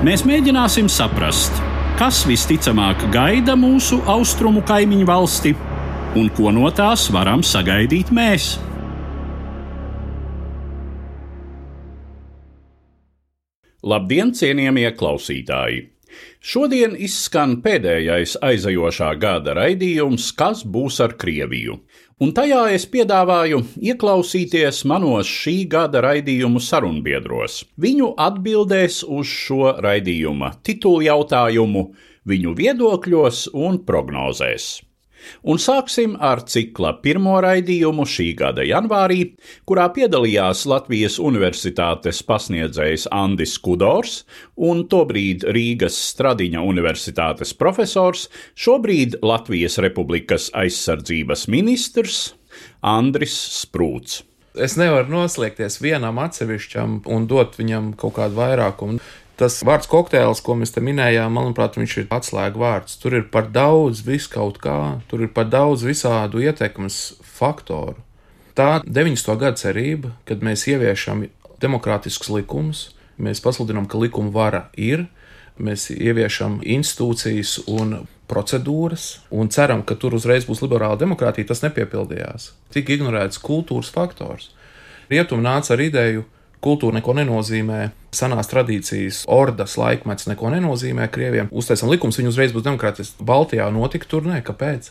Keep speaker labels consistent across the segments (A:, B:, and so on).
A: Mēs mēģināsim saprast, kas visticamāk gaida mūsu austrumu kaimiņu valsti un ko no tās varam sagaidīt mēs. Labdien, cienījamie klausītāji! Šodien izskan pēdējais aizajošā gada raidījums, kas būs ar Krieviju, un tajā es piedāvāju ieklausīties manos šī gada raidījumu sarunbiedros. Viņu atbildēs uz šo raidījuma titulu jautājumu, viņu viedokļos un prognozēs. Un sāksim ar cikla pirmo raidījumu šī gada janvārī, kurā piedalījās Latvijas Universitātes pasniedzējs Andis Kudors un tobrīd Rīgas Stradiņa Universitātes profesors, šobrīd Latvijas Republikas aizsardzības ministrs Andris Sprūts.
B: Es nevaru noslēgties vienam atsevišķam un dot viņam kaut kādu vairākumu. Tas vārds kokteils, ko mēs te minējām, manuprāt, viņš ir atslēga vārds. Tur ir par daudz viskaut kā, tur ir par daudz visādu ietekmes faktoru. Tā 90. gada cerība, kad mēs ieviešam demokrātiskus likumus, mēs pasludinām, ka likuma vara ir, mēs ieviešam institūcijas un procedūras un ceram, ka tur uzreiz būs liberāla demokrātija, tas nepiepildījās. Tika ignorēts kultūras faktors. Rietumi nāca ar ideju, kultūra neko nenozīmē, senās tradīcijas, ordas laikmets neko nenozīmē krieviem. Uztaisam likums, viņi uzreiz būs demokrātiski. Baltijā notika tur, nē, kāpēc?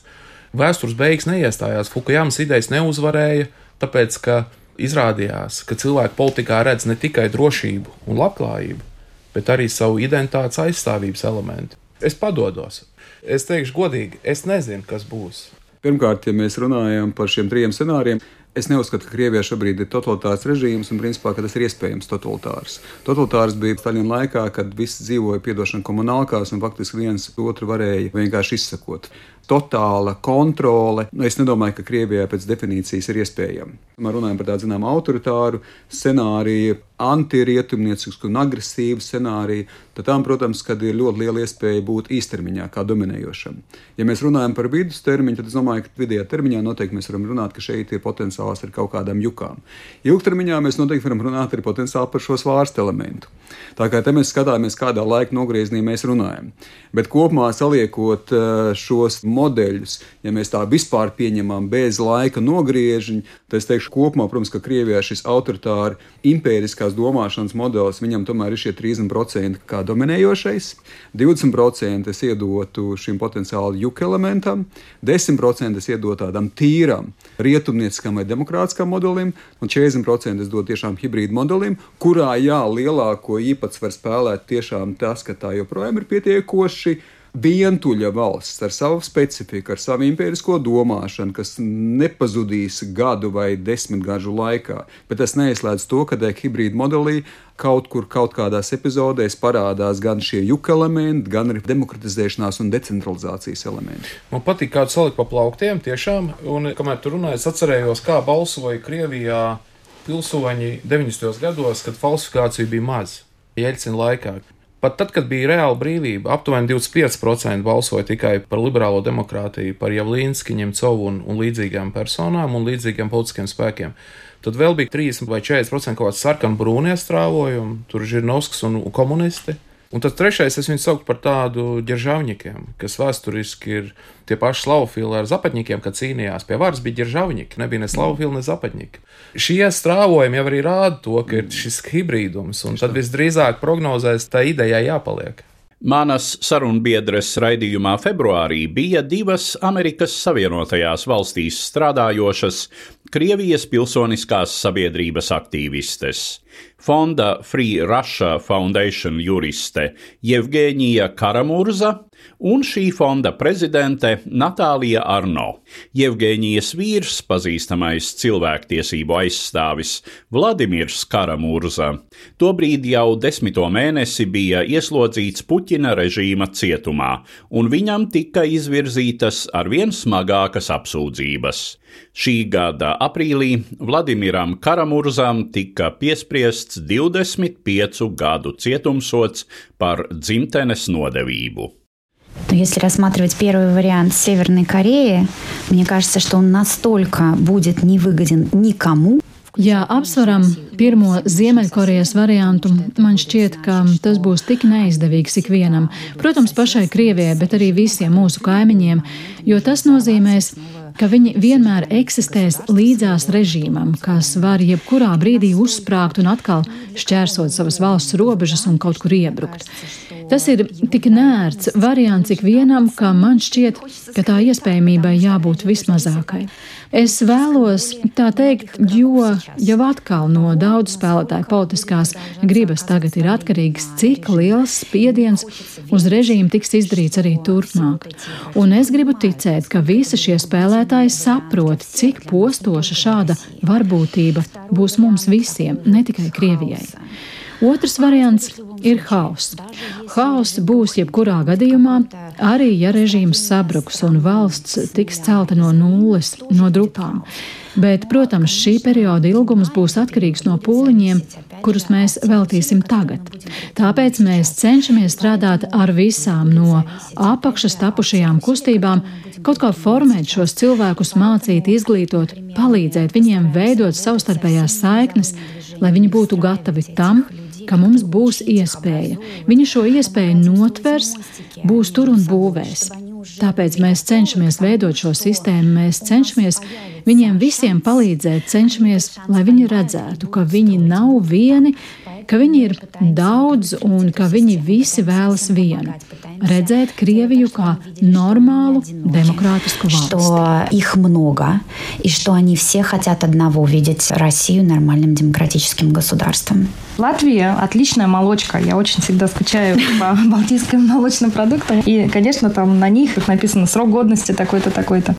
B: Vēstures beigas neiestājās, Fukujamas idejas neuzvarēja, tāpēc, ka izrādījās, ka cilvēki politikā redz ne tikai drošību un labklājību, bet arī savu identitātes aizstāvības elementu. Es padodos. Es teikšu godīgi, es nezinu, kas būs.
C: Pirmkārt, ja mēs runājam par šiem trim scenārijiem, Es neuzskatu, ka Krievijā šobrīd ir totalitārs režīms un principā, ka tas ir iespējams totalitārs. Totalitārs bija Staļina laikā, kad visi dzīvoja piedošana komunālkās un faktiski viens otru varēja vienkārši izsakot totāla kontrole. Nu, es nedomāju, ka Krievijā pēc definīcijas ir iespējama. Mēs runājam par tādu zināmu autoritāru scenāriju, antirietumniecisku un agresīvu scenāriju. Tad tam, protams, ir ļoti liela iespēja būt īstermiņā kā dominējošam. Ja mēs runājam par vidustermiņu, tad es domāju, ka vidējā termiņā noteikti mēs varam runāt, ka šeit ir potenciāls ar kaut kādām jukām. Ilgtermiņā mēs noteikti varam runāt arī potenciāli par šo svārstu elementu. Tā kā te mēs skatāmies, kādā laika nogriezienī mēs runājam. Bet kopumā saliekot eh, šos modeļus, ja mēs tā vispār pieņemam bez laika nogriežņa, tad es teikšu, kopumā, protams, ka Krievijā šis autoritāri impēriskās domāšanas modelis, viņam tomēr ir šie 30% kā dominējošais, 20% es iedotu šim potenciāli juka elementam, 10% es iedotu tādam tīram rietumnieciskam vai demokrātiskam modelim, un 40% es dotu tiešām hibrīdu modelim, kurā jā, lielāko īpatsvaru spēlēt tiešām tas, ka tā joprojām ir pietiekoši vientuļa valsts ar savu specifiku, ar savu impērisko domāšanu, kas nepazudīs gadu vai desmit gadu laikā. Bet tas neizslēdz to, ka tajā hibrīda modelī kaut kur, kaut kādās epizodēs parādās gan šie juka elementi, gan arī demokratizēšanās un decentralizācijas elementi.
B: Man patīk, kādu salikt pa plauktiem, tiešām, un kamēr tur runāju, es atcerējos, kā balsoja Krievijā pilsoņi 90. gados, kad falsifikācija bija maz. Jeļcina laikā. Pat tad, kad bija reāla brīvība, aptuveni 25% balsoja tikai par liberālo demokrātiju, par Javlīnski, Ņemcovu un, un līdzīgām personām un līdzīgiem politiskiem spēkiem. Tad vēl bija 30 vai 40% kaut kāds sarkanbrūnie strāvojumi, tur ir Žirnovskis un komunisti. Un tad trešais es viņu sauktu par tādu ģeržavņikiem, kas vēsturiski ir tie paši slavofili ar zapatņikiem, kad cīnījās pie varas, bija ģeržavņiki, nebija ne slavofili, ne zapatņiki. Šie strāvojumi jau arī rāda to, ka ir šis hibrīdums, un tad visdrīzāk prognozēs tā idejai jāpaliek.
A: Manas sarunbiedres raidījumā februārī bija divas Amerikas Savienotajās valstīs strādājošas Krievijas pilsoniskās sabiedrības aktīvistes. Fonda Free Russia Foundation juriste Jevģēnija Karamurza un šī fonda prezidente Natālija Arno. Jevģēnijas vīrs, pazīstamais cilvēktiesību aizstāvis Vladimirs Karamurza, tobrīd jau desmito mēnesi bija ieslodzīts Puķina režīma cietumā, un viņam tika izvirzītas arvien smagākas apsūdzības. Šī gada aprīlī Vladimiram Karamurzam tika piespriests 25 gadu cietumsots par dzimtenes nodevību.
D: Но если рассматривать первый вариант Северной Кореи, мне кажется, что он настолько будет невыгоден никому,
E: Ja apsveram pirmo Ziemeļkorejas variantu, man šķiet, ka tas būs tik neizdevīgs ikvienam. Protams, pašai Krievijai, bet arī visiem mūsu kaimiņiem, jo tas nozīmēs, ka viņi vienmēr eksistēs līdzās režīmam, kas var jebkurā brīdī uzsprāgt un atkal šķērsot savas valsts robežas un kaut kur iebrukt. Tas ir tik nērts variants ikvienam, ka man šķiet, ka tā iespējamībai jābūt vismazākai. Es vēlos tā teikt, jo jau atkal no daudz spēlētāju politiskās gribas tagad ir atkarīgs, cik liels spiediens uz režīmu tiks izdarīts arī turpmāk. Un es gribu ticēt, ka visi šie spēlētāji saprot, cik postoša šāda varbūtība būs mums visiem, ne tikai Krievijai. Otrs variants ir haoss. Haoss būs jebkurā gadījumā, arī ja režīms sabruks un valsts tiks celta no nulles, no drupām. Bet, protams, šī perioda ilgums būs atkarīgs no pūliņiem, kurus mēs veltīsim tagad. Tāpēc mēs cenšamies strādāt ar visām no apakšas tapušajām kustībām, kaut kā formēt šos cilvēkus, mācīt, izglītot, palīdzēt viņiem veidot savstarpējās saiknes, lai viņi būtu gatavi tam, ka mums būs iespēja. Viņi šo iespēju notvers, būs tur un būvēs. Tāpēc mēs cenšamies veidot šo sistēmu, mēs cenšamies viņiem visiem palīdzēt, cenšamies, lai viņi redzētu, ka viņi nav vieni, ka viņi ir daudz un ka viņi visi vēlas vienu - redzēt Krieviju kā нормалу демократическую власть.
D: Что их много, и что они все хотят одного – видеть Россию нормальным демократическим государством.
F: Латвия – отличная молочка. Я очень всегда скучаю по балтийским молочным продуктам. И, конечно, там на них написано срок годности такой-то, такой-то.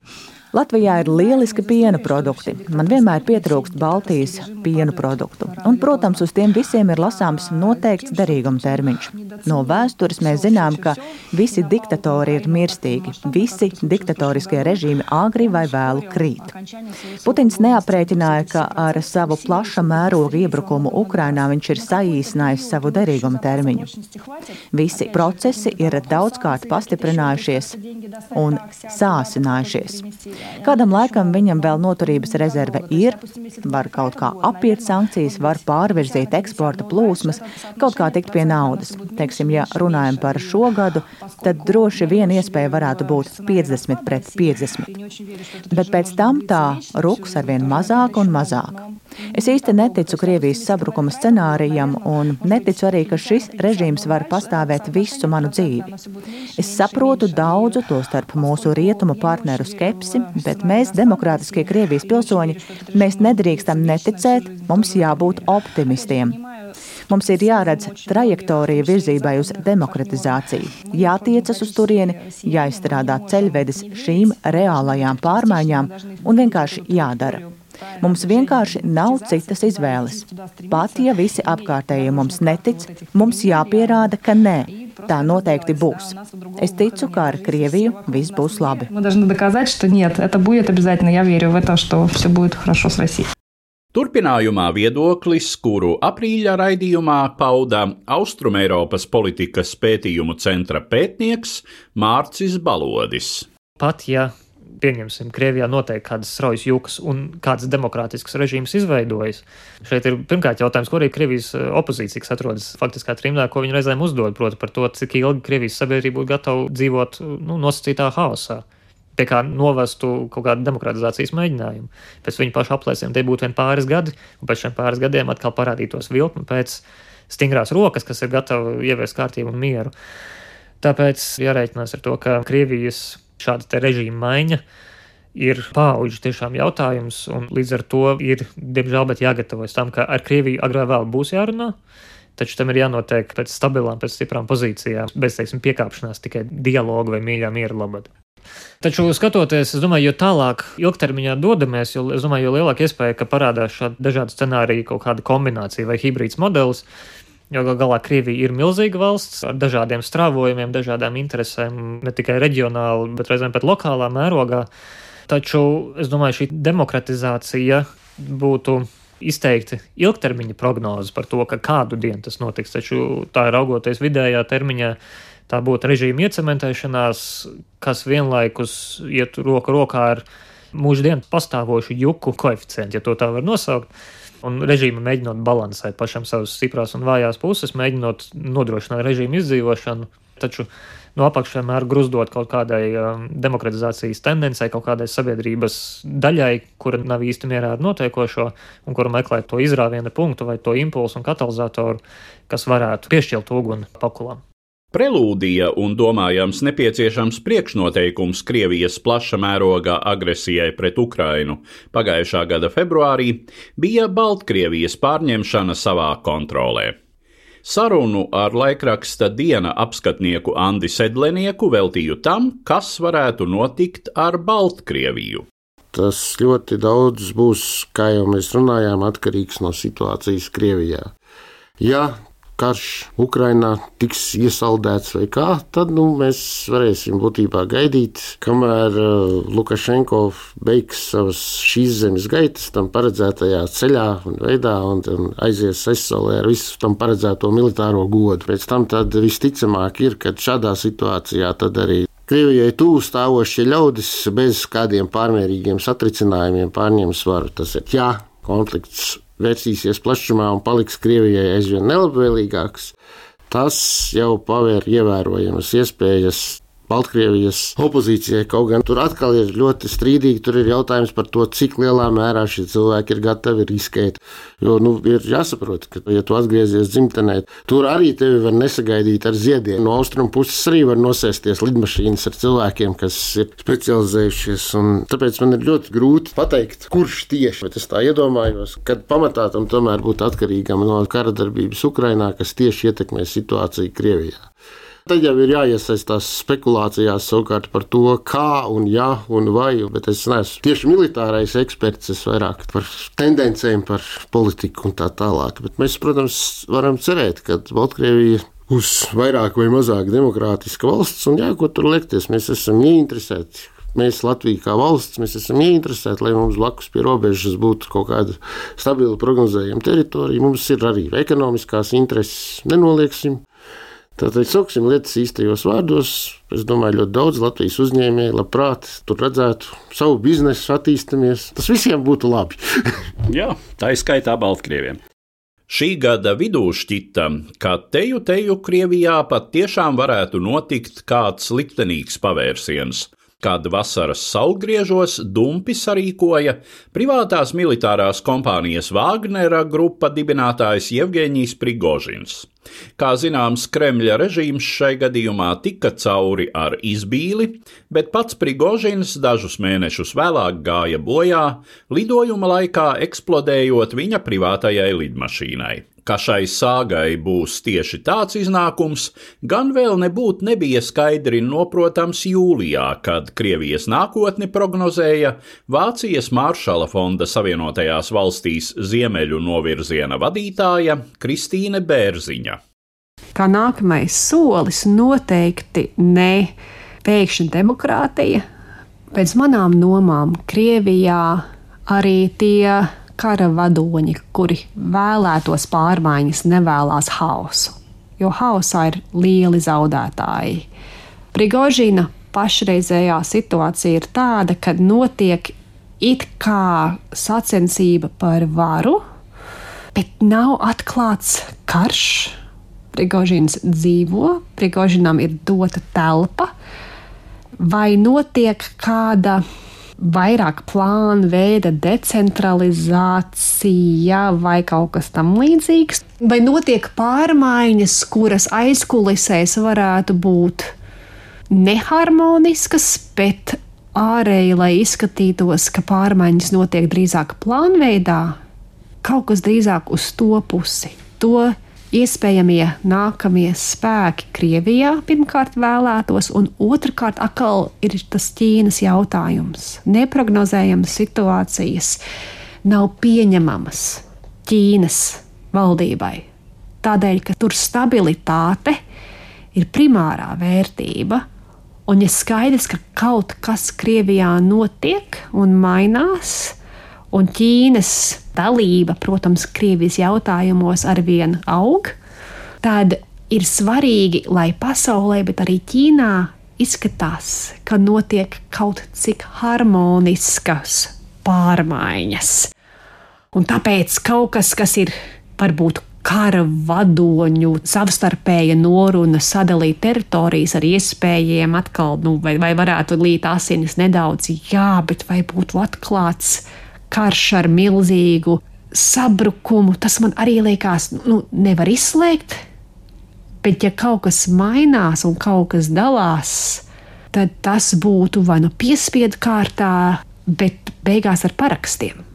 G: Latvijā ir lieliski piena produkti. Man vienmēr pietrūkst Baltijas piena produktu. Un, protams, uz tiem visiem ir lasāms noteikts derīguma termiņš. No vēstures mēs zinām, ka visi diktatori ir mirstīgi. Visi diktatoriskie režīmi agri vai vēlu krīt. Putins neaprēķināja, ka ar savu plaša mēroga iebrukumu Ukrainā viņš ir saīsinājis savu derīguma termiņu. Visi procesi ir daudzkārt pastiprinājušies un sāsinājušies. Kādam laikam viņam vēl noturības rezerve ir, var kaut kā apiet sankcijas, var pārvirzīt eksporta plūsmas, kaut kā tikt pie naudas. Teiksim, ja runājam par šo gadu, tad droši vien iespēja varētu būt 50 pret 50. Bet pēc tam tā ruks arvien mazāk un mazāk. Es īsti neticu Krievijas sabrukuma scenārijam un neticu arī, ka šis režīms var pastāvēt visu manu dzīvi. Es saprotu daudzu to starp mūsu rietumu partneru skepsi, bet mēs, demokrātiskie Krievijas pilsoņi, mēs nedrīkstam neticēt, mums jābūt optimistiem. Mums ir jāredz trajektorija virzībai uz demokratizāciju, jātiecas uz turieni, jāizstrādā ceļvedis šīm reālajām pārmaiņām un vienkārši jādara. Mums vienkārši nav citas izvēles. Pat ja visi apkārtējie mums netic, mums jāpierāda, ka nē. Tā noteikti būs. Es ticu, ka ar Krieviju viss būs labi.
A: Turpinājumā viedoklis, kuru aprīļa raidījumā pauda Austrumēropas politikas pētījumu centra pētnieks Mārcis Balodis.
H: Pat ja pieņemsim, Krievijā notiek kādas straujas jūkas un kāds demokrātisks režīms izveidojas. Šeit ir pirmkārt jautājums, ko arī Krievijas eh, opozīcija, kas atrodas faktiskā trimdā, ko viņi reizēm uzdod, proti par to, cik ilgi Krievijas sabiedrība būtu gatava dzīvot nu, nosacītā haosā. Pie kā novestu kaut kādu demokratizācijas mēģinājumu. Pēc viņa paša aplēsiem tie būtu vien pāris gadi, un pēc šiem pāris gadiem atkal parādītos vilkme pēc stingrās rokas, kas ir gatava ieviest kārtību un mieru. Tāpēc jārēķinās ar to, ka Krievijas šāda režīma maiņa ir paudžu tiešām jautājums, un līdz ar to ir, diemžēl, bet jāgatavojas tam, ka ar Krieviju agrāk vēl būs jārunā. Taču tam ir jānotiek pēc stabilām, pēc stiprām pozīcijām, bez, teiksim, piekāpšanās tikai dialogu vai mīļā miera labad. Taču, skatoties, es domāju, jo tālāk ilgtermiņā dodamies, jo, domāju, jo lielāka iespēja, ka parādās šādi dažādi scenāriji, kaut kāda kombinācija vai hibrīds modelis. Jo gal galā Krievija ir milzīga valsts ar dažādiem strāvojumiem, dažādām interesēm, ne tikai reģionāli, bet reizēm pat lokālā mērogā. Taču es domāju, šī demokratizācija būtu izteikti ilgtermiņa prognozes par to, kādu dienu tas notiks. Taču tā ir raugoties vidējā termiņā, tā būtu režīma iecementēšanās, kas vienlaikus iet roku rokā ar mūždien pastāvošu juku koeficientu, ja to tā var nosaukt. Un režīma mēģinot balansēt pašam savas stiprās un vājās puses, mēģinot nodrošināt režīmu izdzīvošanu. Taču no apakšas vienmēr gruzdot kaut kādai um, demokratizācijas tendencei, kaut kādai sabiedrības daļai, kura nav īsti mierā ar notiekošo un kura meklē to izrāviena punktu vai to impulsu un katalizatoru, kas varētu piešķilt uguni pakulam.
A: Prelūdija un domājams nepieciešams priekšnoteikums Krievijas plaša mērogā agresijai pret Ukrainu pagājušā gada februārī bija Baltkrievijas pārņemšana savā kontrolē. Sarunu ar laikraksta diena apskatnieku Andi Sedlenieku veltīju tam, kas varētu notikt ar Baltkrieviju.
I: Tas ļoti daudz būs, kā jau mēs runājām, atkarīgs no situācijas Krievijā. Ja karš Ukrainā tiks iesaldēts vai kā, tad nu, mēs varēsim būtībā gaidīt, kamēr uh, Lukašenko beigs savas šīs zemes gaitas tam paredzētajā ceļā un veidā un, un aizies aizsolē ar visu tam paredzēto militāro godu. Pēc tam tad visticamāk ir, ka šādā situācijā tad arī Krievijai tuvu stāvošie ļaudis bez kādiem pārmērīgiem satricinājumiem pārņems varu. Tas ir jā, konflikts vērsīsies plašumā un paliks Krievijai aizvien nelabvēlīgāks, tas jau pavēr ievērojamas iespējas Baltkrievijas opozīcijai. Kaut gan tur atkal ir ļoti strīdīgi, tur ir jautājums par to, cik lielā mērā šie cilvēki ir gatavi riskēt. Jo nu, ir jāsaprot, ka, ja tu atgriezies dzimtenē, tur arī tevi var nesagaidīt ar ziediem. No austrumu puses arī var nosēsties lidmašīnas ar cilvēkiem, kas ir specializējušies. Tāpēc man ir ļoti grūti pateikt, kurš tieši. Bet es tā iedomājos, ka pamatā tam tomēr būtu atkarīgam no kara darbības Ukrainā, kas tieši ietekmē situāciju Krievijā. Tad jau ir jāiesaistās spekulācijās savukārt par to, kā un jā un vai, bet es neesmu tieši militārais eksperts, es vairāk par tendencēm, par politiku un tā tālāk. Bet mēs, protams, varam cerēt, ka Baltkrievija būs vairāk vai mazāk demokrātiska valsts, un jā, ko tur liekties, mēs esam ieinteresēti. Mēs Latvijā kā valsts mēs esam ieinteresēti, lai mums blakus pie robežas būtu kaut kāda stabila prognozējama teritorija. Mums ir arī ekonomiskās intereses, nenolieksim. Tātad sauksim lietas īstajos vārdos. Es domāju, ļoti daudz Latvijas uzņēmēju labprāt tur redzētu savu biznesu attīstīties. Tas visiem būtu labi.
A: Jā, tā ir skaitā Baltkrieviem. Šī gada vidū šķita, ka teju teju Krievijā pat tiešām varētu notikt kāds liktenīgs pavērsiens – kad vasaras saulgriežos Dumpi sarīkoja privātās militārās kompānijas Vāgnera grupa dibinātājs Jevgeņijs Prigožins. Kā zināms, Kremļa režīms šai gadījumā tika cauri ar izbīli, bet pats Prigožins dažus mēnešus vēlāk gāja bojā, lidojuma laikā eksplodējot viņa privātajai lidmašīnai. Ka šai sāgai būs tieši tāds iznākums, gan vēl nebūtu nebija skaidri noprotams jūlijā, kad Krievijas nākotni prognozēja Vācijas Maršala fonda Savienotajās valstīs ziemeļu novirziena vadītāja Kristīne Bērziņa.
J: Kā nākamais solis noteikti ne pēkšņa demokrātija. Pēc manām nomām Krievijā arī tie kara vadoņi, kuri vēlētos pārmaiņas, nevēlas hausu, jo hausā ir lieli zaudētāji. Prigožina pašreizējā situācija ir tāda, ka notiek it kā sacensība par varu, bet nav atklāts karš. Prigožins dzīvo, Prigožinam ir dota telpa, vai notiek kāda vairāk plānu veida decentralizācija vai kaut kas tamlīdzīgs? Vai notiek pārmaiņas, kuras aizkulisēs varētu būt neharmoniskas, bet ārēji, lai izskatītos, ka pārmaiņas notiek drīzāk plānveidā, kaut kas drīzāk uz to pusi. To iespējamie nākamie spēki Krievijā pirmkārt vēlētos, un otrkārt atkal ir tas Ķīnas jautājums. Neprognozējamas situācijas nav pieņemamas Ķīnas valdībai. Tādēļ, ka tur stabilitāte ir primārā vērtība, Un, ja skaidrs, ka kaut kas Krievijā notiek un mainās, un Ķīnas dalība, protams, Krievijas jautājumos arvien aug, tad ir svarīgi, lai pasaulē, bet arī Ķīnā izskatās, ka notiek kaut cik harmoniskas pārmaiņas. Un tāpēc kaut kas, kas ir varbūt kara vadoņu savstarpēja noruna sadalīt teritorijas ar iespējām atkal, nu, vai, vai varētu līt asinis nedaudz, jā, bet vai būtu atklāts karš ar milzīgu sabrukumu, tas man arī liekas, nu, nevar izslēgt. Bet, ja kaut kas mainās un kaut kas dalās, tad tas būtu vai nu piespiedu kārtā, bet beigās ar parakstiem.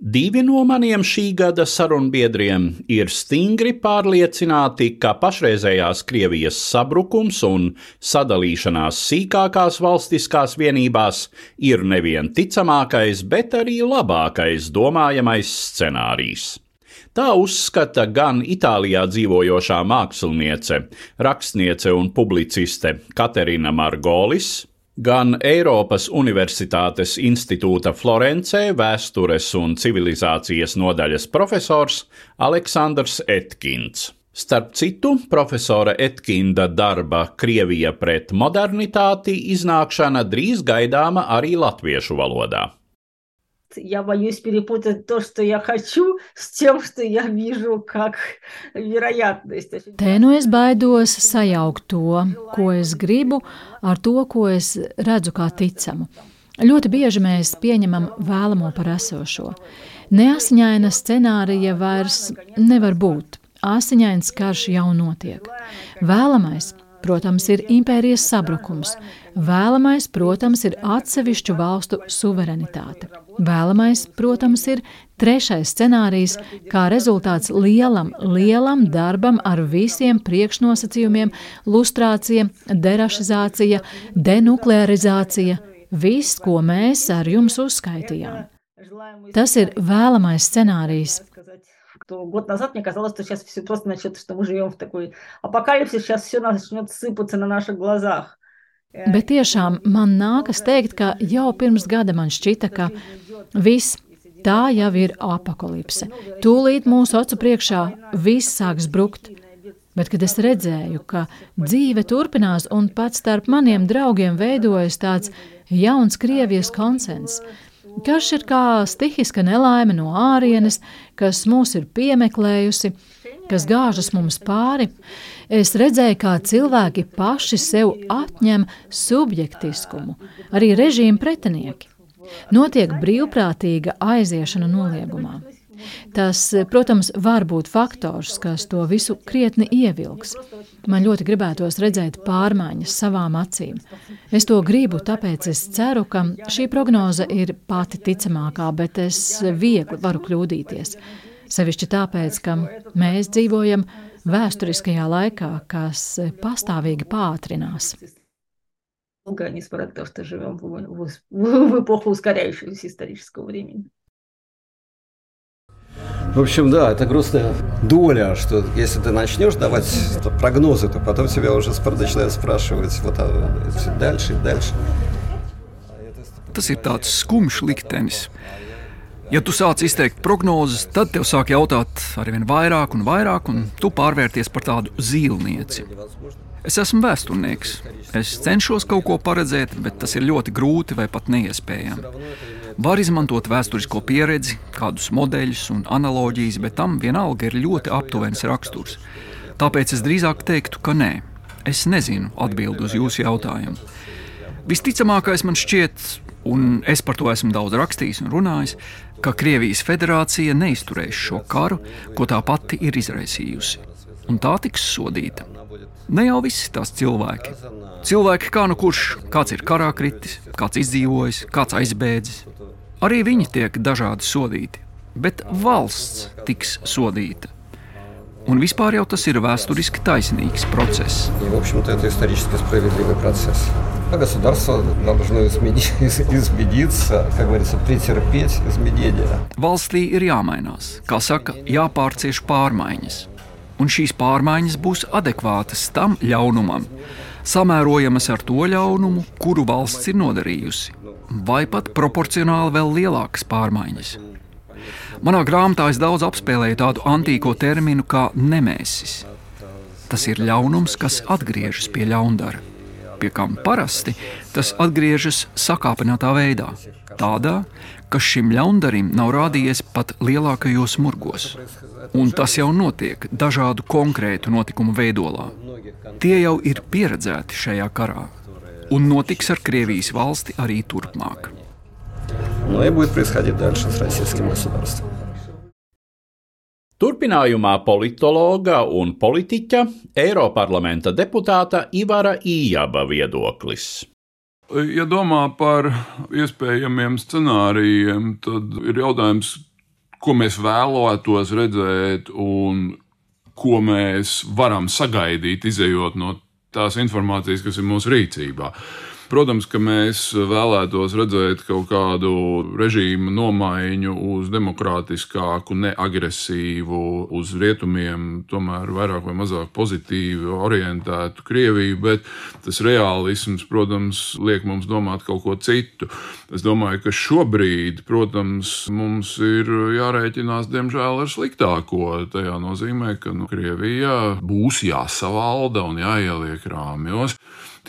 A: Divi no maniem šī gada sarunbiedriem ir stingri pārliecināti, ka pašreizējās Krievijas sabrukums un sadalīšanās sīkākās valstiskās vienībās ir nevien ticamākais, bet arī labākais domājamais scenārijs. Tā uzskata gan Itālijā dzīvojošā māksliniece, rakstniece un publiciste Katerina Margolis, gan Eiropas Universitātes institūta Florencē vēstures un civilizācijas nodaļas profesors Aleksandrs Etkins. Starp citu, profesora Etkinda darba Krievija pret modernitāti iznākšana drīz gaidāma arī latviešu valodā
K: Я боюсь перепутать то, что я хочу, с тем, что я вижу как вероятность.
E: Te nu es baidos sajaukt to, ko es gribu, ar to, ko es redzu kā ticamu. Ļoti bieži mēs pieņemam vēlamo par esošo. Neasiņaina scenārija vairs nevar būt. Asiņains karš jau notiek. Vēlamais protams, ir impērijas sabrukums. Vēlamais, protams, ir atsevišķu valstu suverenitāte. Vēlamais, protams, ir trešais scenārijs, kā rezultāts lielam, lielam darbam ar visiem priekšnosacījumiem - lustrācija, derašizācija, denuklearizācija, viss, ko mēs ar jums uzskaitījām. Tas ir vēlamais scenārijs,
K: что год назад мне казалось, что сейчас все просто начнет, что мы живем в такой апокалипсис, сейчас все начнет сыпаться на наших глазах.
E: Bet tiešām man nākas teikt, ka jau pirms gada man šķita, ka viss tā jau ir apakalipse. Tūlīt mūsu acu priekšā viss sāks brukt. Bet, kad es redzēju, ka dzīve turpinās un pat starp maniem draugiem veidojas tāds jauns Krievijas konsens, Karš ir kā stihiska nelaime no ārienes, kas mūs ir piemeklējusi, kas gāžas mums pāri. Es redzēju, kā cilvēki paši sev atņem subjektiskumu, arī režīmu pretinieki. Notiek brīvprātīga aiziešana noliegumā. Tas, protams, var būt faktors, kas to visu krietni ievilks. Man ļoti gribētos redzēt pārmaiņas savām acīm. Es to gribu, tāpēc es ceru, ka šī prognoze ir pati ticamākā, bet es viegli varu kļūdīties. Sevišķi tāpēc, ka mēs dzīvojam vēsturiskajā laikā, kas pastāvīgi pātrinās.
K: Несмотря на то, что живем в, в, в эпоху ускоряющегося исторического времени.
L: В общем, да, это грустная доля, что если ты начнешь давать прогнозы, то потом тебя уже начинают спрашивать вот а, дальше и дальше.
M: Tas ir tāds skumjš liktenis. Ja tu sāc izteikt prognozes, tad tev sāk jautāt ar vien vairāk un vairāk, un tu pārvērties par tādu zīlnieci. Es esmu vēsturnieks. Es cenšos kaut ko paredzēt, bet tas ir ļoti grūti vai pat neiespējami. Var izmantot vēsturisko pieredzi, kādus modeļus un analoģijas, bet tam vienalga ir ļoti aptuvens raksturs. Tāpēc es drīzāk teiktu, ka nē. Es nezinu atbildi uz jūsu jautājumu. Visticamākais man šķiet, un es par to esmu daudz rakstījis un runājis, ka Krievijas federācija neizturēs šo karu, ko tā pati ir izraisījusi, un tā tiks sodīta. Ne jau visi tās cilvēki. Cilvēki kā nu kurš, kāds ir karā kritis, kāds izdzīvojis, kāds aizbēdzis. Arī viņi tiek dažādi sodīti, bet valsts tiks sodīta. Un vispār jau tas ir vēsturiski taisnīgs process.
L: И, в общем-то, это исторически справедливый процесс. А государство должно измени- измениться, как говорится, претерпеть изменения.
M: Valstī ir jāmainās, kā saka, jāpārcieš pārmaiņas. Un šīs pārmaiņas būs adekvātas tam ļaunumam, samērojamas ar to ļaunumu, kuru valsts ir nodarījusi, vai pat proporcionāli vēl lielākas pārmaiņas. Manā grāmatā es daudz apspēlēju tādu antīko terminu kā nemēsis. Tas ir ļaunums, kas atgriežas pie ļaundara, pie kam parasti tas atgriežas sakāpinātā veidā, tādā, kas šim ļaundarim nav rādījies pat lielākajos murgos. Un tas jau notiek dažādu konkrētu notikumu veidolā. Tie jau ir pieredzēti šajā karā, un notiks ar Krievijas valsti arī turpmāk.
L: Но и будет происходить дальше с российским государством.
A: Turpinājumā politologa un politiķa, Eiroparlamenta deputāta Ivara Ījaba viedoklis.
N: Ja domā par iespējamiem scenārijiem, tad ir jautājums, ko mēs vēlētos redzēt un ko mēs varam sagaidīt, izējot no tās informācijas, kas ir mūsu rīcībā. Protams, ka mēs vēlētos redzēt kaut kādu režīmu nomaiņu uz demokrātiskāku, neagresīvu, uz rietumiem, tomēr vairāk vai mazāk pozitīvi orientētu Krieviju, bet tas realisms, protams, liek mums domāt kaut ko citu. Es domāju, ka šobrīd, protams, mums ir jārēķinās, diemžēl, ar sliktāko. Tajā nozīmē, ka nu, Krievijā būs jāsavalda un jāieliek rāmjos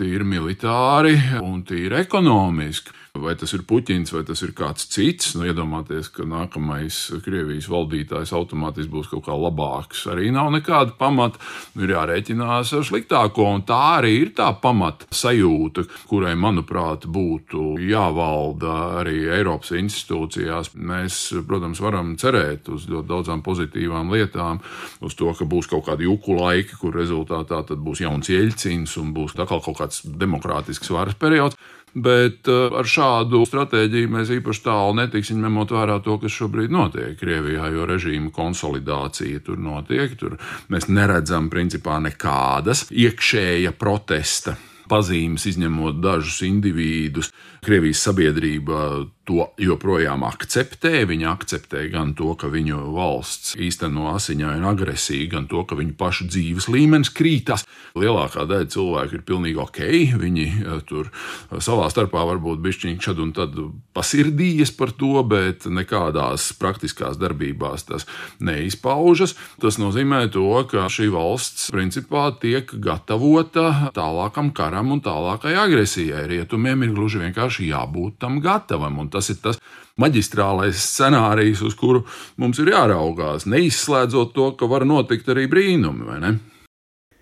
N: tīri militāri un tīri ekonomiski. Vai tas ir Puķins vai tas ir kāds cits, nu iedomāties, ka nākamais Krievijas valdītājs automātiski būs kaut kā labāks. Arī nav nekāda pamata. Nu, ir jārēķinās ar sliktāko, un tā arī ir tā pamata sajūta, kurai, manuprāt, būtu jāvalda arī Eiropas institūcijās. Mēs, protams, varam cerēt uz ļoti daudzām pozitīvām lietām, uz to, ka būs kaut kādi juku laiki, kur rezultātā būs jauns ieļcins un būs atkal kaut kāds demokrātisks varas periods. Bet uh, ar šādu stratēģiju mēs īpaši tālu netiksim, ņemot vērā to, kas šobrīd notiek Krievijā, jo režīma konsolidācija tur notiek. Tur mēs neredzam principā nekādas iekšēja protesta pazīmes, izņemot dažus individus. Krievijas sabiedrība to joprojām akceptē. Viņi akceptē gan to, ka viņu valsts īsteno asiņainu agresiju, gan to, ka viņu pašu dzīves līmenis krītas. Lielākā daļa cilvēku ir pilnīgi ok. Viņi eh, tur savā starpā varbūt bišķiņķi šad un tad pasirdījies par to, bet nekādās praktiskās darbībās tas neizpaužas. Tas nozīmē to, ka šī valsts principā tiek gatavota tālākam karam un tālākai agresijai. Rietumiem ir gluži vienkārši jābūt tam gatavam. Un tas ir tas maģistrālais scenārijs, uz kuru mums ir jāraugās, neizslēdzot to, ka var notikt arī brīnumi, vai ne?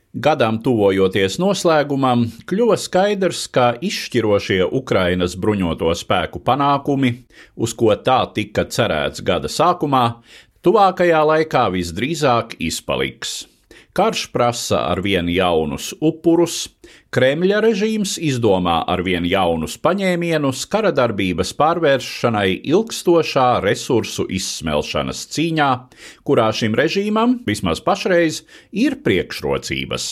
A: Gadam tuvojoties noslēgumam, kļuva skaidrs, ka izšķirošie Ukrainas bruņoto spēku panākumi, uz ko tā tika cerēts gada sākumā, tuvākajā laikā visdrīzāk izpaliks. Karš prasa ar vien jaunus upurus, Kremļa režīms izdomā ar vien jaunus paņēmienus kara darbības pārvēršanai ilgstošā resursu izsmelšanas cīņā, kurā šim režīmam, vismaz pašreiz, ir priekšrocības.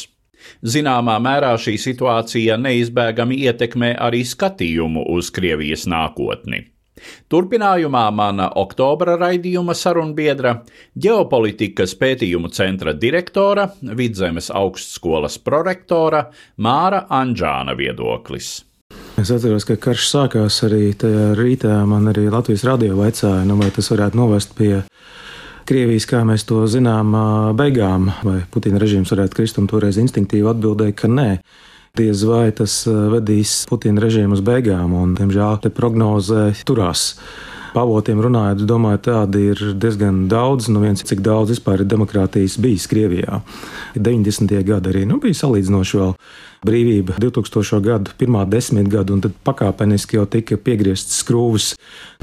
A: Zināmā mērā šī situācija neizbēgami ietekmē arī skatījumu uz Krievijas nākotni. Turpinājumā mana oktobra raidījuma sarunbiedra, ģeopolitikas pētījumu centra direktora, Vidzemes augstskolas prorektora Māra Anģāna viedoklis.
O: Es atceros, ka karš sākās arī tajā rītā. Man arī Latvijas radio vaicāja, nu, vai tas varētu novest pie Krievijas, kā mēs to zinām, beigām, vai Putina režīms varētu krist, un toreiz instinktīvi atbildēja, ka nē diez vai tas eh, vedīs Putina režīmu uz beigām, un, diemžēl, te prognozē turās. Pavotiem runājot, domāju, tādi ir diezgan daudz. Nu, viens, cik daudz vispār ir demokrātijas bijis Krievijā. 90. gadi arī nu, bija salīdzinoši vēl brīvība 2000. gadu, pirmā desmitgada, un tad pakāpeniski jau tika piegrieztas skrūves.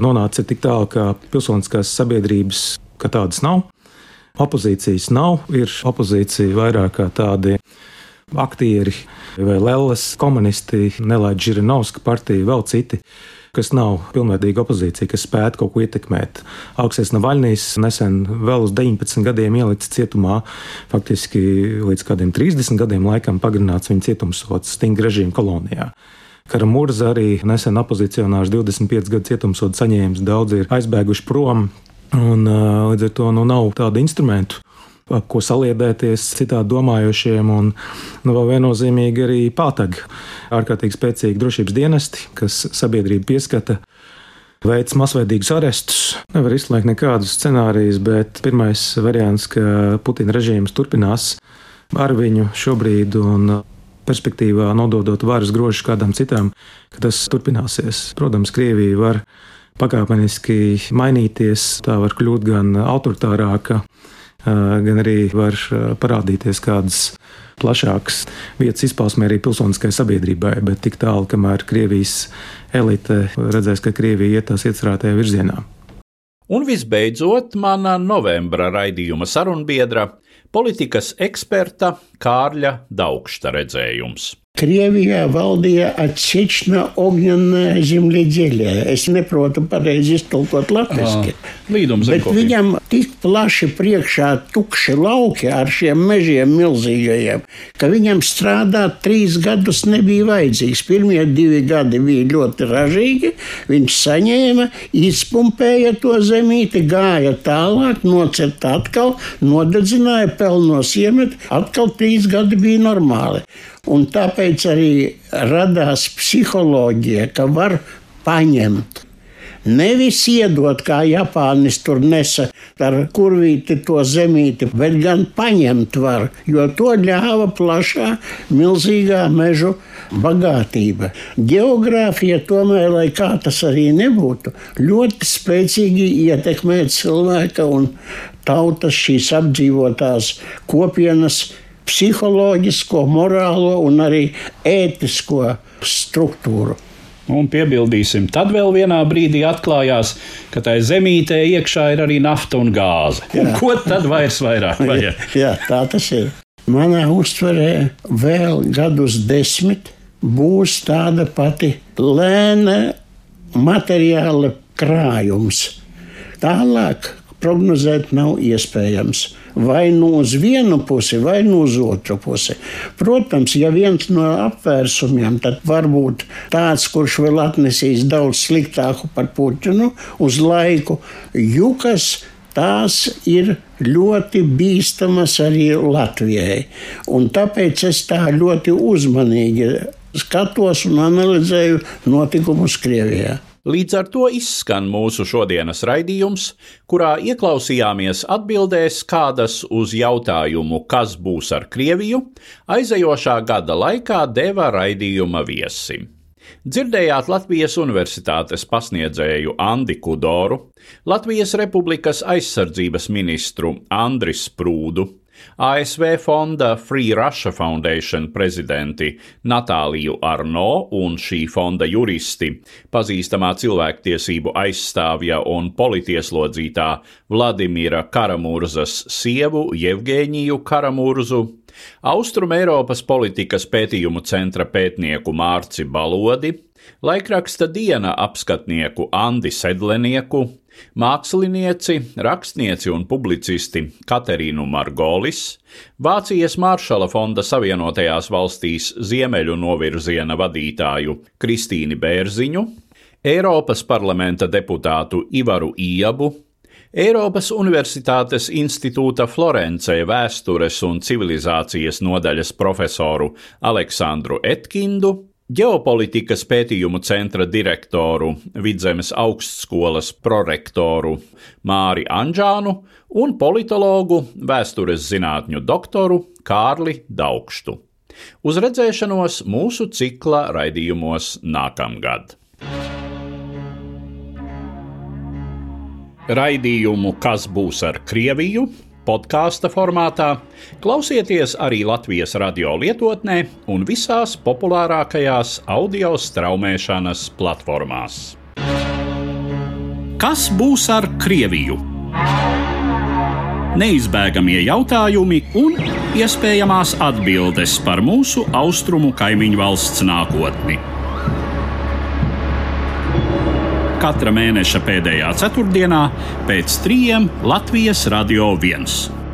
O: Nonāca tik tālu, ka pilsoniskās sabiedrības kā tādas nav. Opozīcijas nav, ir opozīcija vairāk kā tādi aktieri vai Lelles komunisti, Nelaid Žirinovska partija, vēl citi kas nav pilnvērtīga opozīcija, kas spētu kaut ko ietekmēt. Augstais Navaļnijas nesen vēl uz 19 gadiem ielicis cietumā, faktiski līdz kādiem 30 gadiem laikam pagarināts viņa cietumsots stingra režīma kolonijā. Karamurza arī nesen opozicionārs 25 gadu cietumsodu saņēmis, daudzi ir aizbēguši prom, un līdz ar to nu, nav tādu instrumentu, ko saliedēties citādi domājošiem, un nu, vēl viennozīmīgi arī pātagi ārkārtīgi spēcīgi drošības dienesti, kas sabiedrību pieskata. Veids masveidīgus arestus. Nevar izslēgt nekādus scenārijus, bet pirmais variants, ka Putina režīms turpinās ar viņu šobrīd un perspektīvā nododot varas grožus kādam citam, ka tas turpināsies. Protams, Krievija var pakāpeniski mainīties, tā var kļūt gan autoritārāka, gan arī var parādīties kādas plašākas vietas izpausmē arī pilsoniskai sabiedrībai, bet tik tālu, kamēr Krievijas elite redzēs, ka Krievija iet tās iecerētajā virzienā.
A: Un visbeidzot, mana novembra raidījuma sarunbiedra, politikas eksperta Kārļa Daugšta redzējums.
P: Krievijā valdīja atsevišķa zemļiedelē. Es neprotu pareizi iztulkot latviešu. Bet viņam tik plaši priekšā tukši lauki ar šiem mežiem milzīgajiem, ka viņam strādāt trīs gadus nebija vajadzīgs. Pirmie divi gadi bija ļoti ražīgi. Viņš saņēma, izpumpēja to zemīti, gāja tālāk, nocirta atkal, nodedzināja, pelnos iemet, atkal trīs gadi bija normāli. Un tāpēc arī radās psiholoģija, ka var paņemt. Nevis iedot, kā Japānis tur nesa ar kurvīti to zemīti, bet gan paņemt var, jo to ļāva plašā, milzīgā mežu bagātība. Geogrāfija tomēr, lai kā tas arī nebūtu, ļoti spēcīgi ietekmē cilvēka un tautas šīs apdzīvotās kopienas psiholoģisko, morālo un arī ētisko struktūru.
A: Un piebildīsim, tad vēl vienā brīdī atklājās, ka tai zemītē iekšā ir arī nafta un gāze. Un ko tad vairs vairāk vajag?
P: Jā, tā tas ir. Manā uztverē vēl gadus desmit būs tāda pati lēna materiāla krājums. Tālāk prognozēt nav iespējams vai nu uz vienu pusi, vai nu uz otru pusi. Protams, ja viens no apvērsumiem var būt tāds, kurš vēl atnesīs daudz sliktāku par Putinu uz laiku, jukas. Tās ir ļoti bīstamas arī Latvijai. Un tāpēc es tā ļoti uzmanīgi skatos un analizēju notikumus Krievijā.
A: Līdz ar to izskan mūsu šodienas raidījums, kurā ieklausījāmies atbildēs kādas uz jautājumu, kas būs ar Krieviju, aizejošā gada laikā deva raidījuma viesi. Dzirdējāt Latvijas Universitātes pasniedzēju Andi Kudoru, Latvijas Republikas aizsardzības ministru Andris Sprūdu, ASV fonda Free Russia Foundation prezidenti Natāliju Arno un šī fonda juristi, pazīstamā cilvēktiesību aizstāvja un politieslodzītā Vladimira Karamurzas sievu Jevgēņiju Karamurzu, Austrum Eiropas politikas pētījumu centra pētnieku Mārci Balodi, laikraksta diena apskatnieku Andi Sedlenieku, Mākslinieci, rakstnieci un publicisti Katerīnu Margolis, Vācijas Maršala fonda Savienotajās valstīs ziemeļu novirziena vadītāju Kristīni Bērziņu, Eiropas parlamenta deputātu Ivaru Iebu, Eiropas Universitātes institūta Florencē vēstures un civilizācijas nodaļas profesoru Aleksandru Etkindu ģeopolitikas pētījumu centra direktoru, Vidzemes augstskolas prorektoru Māri Anģānu un politologu, vēstures zinātņu doktoru Kārli Daugštu. Uz redzēšanos mūsu cikla raidījumos nākamgad. Raidījumu Kas būs ar Krieviju? Podkāstu formātā, klausieties arī Latvijas radio lietotnē un visās populārākajās audio straumēšanas platformās. Kas būs ar Krieviju? Neizbēgamie jautājumi un iespējamās atbildes par mūsu austrumu kaimiņu valsts nākotni. Katra mēneša pēdējā ceturtdienā pēc trījiem Latvijas Radio 1.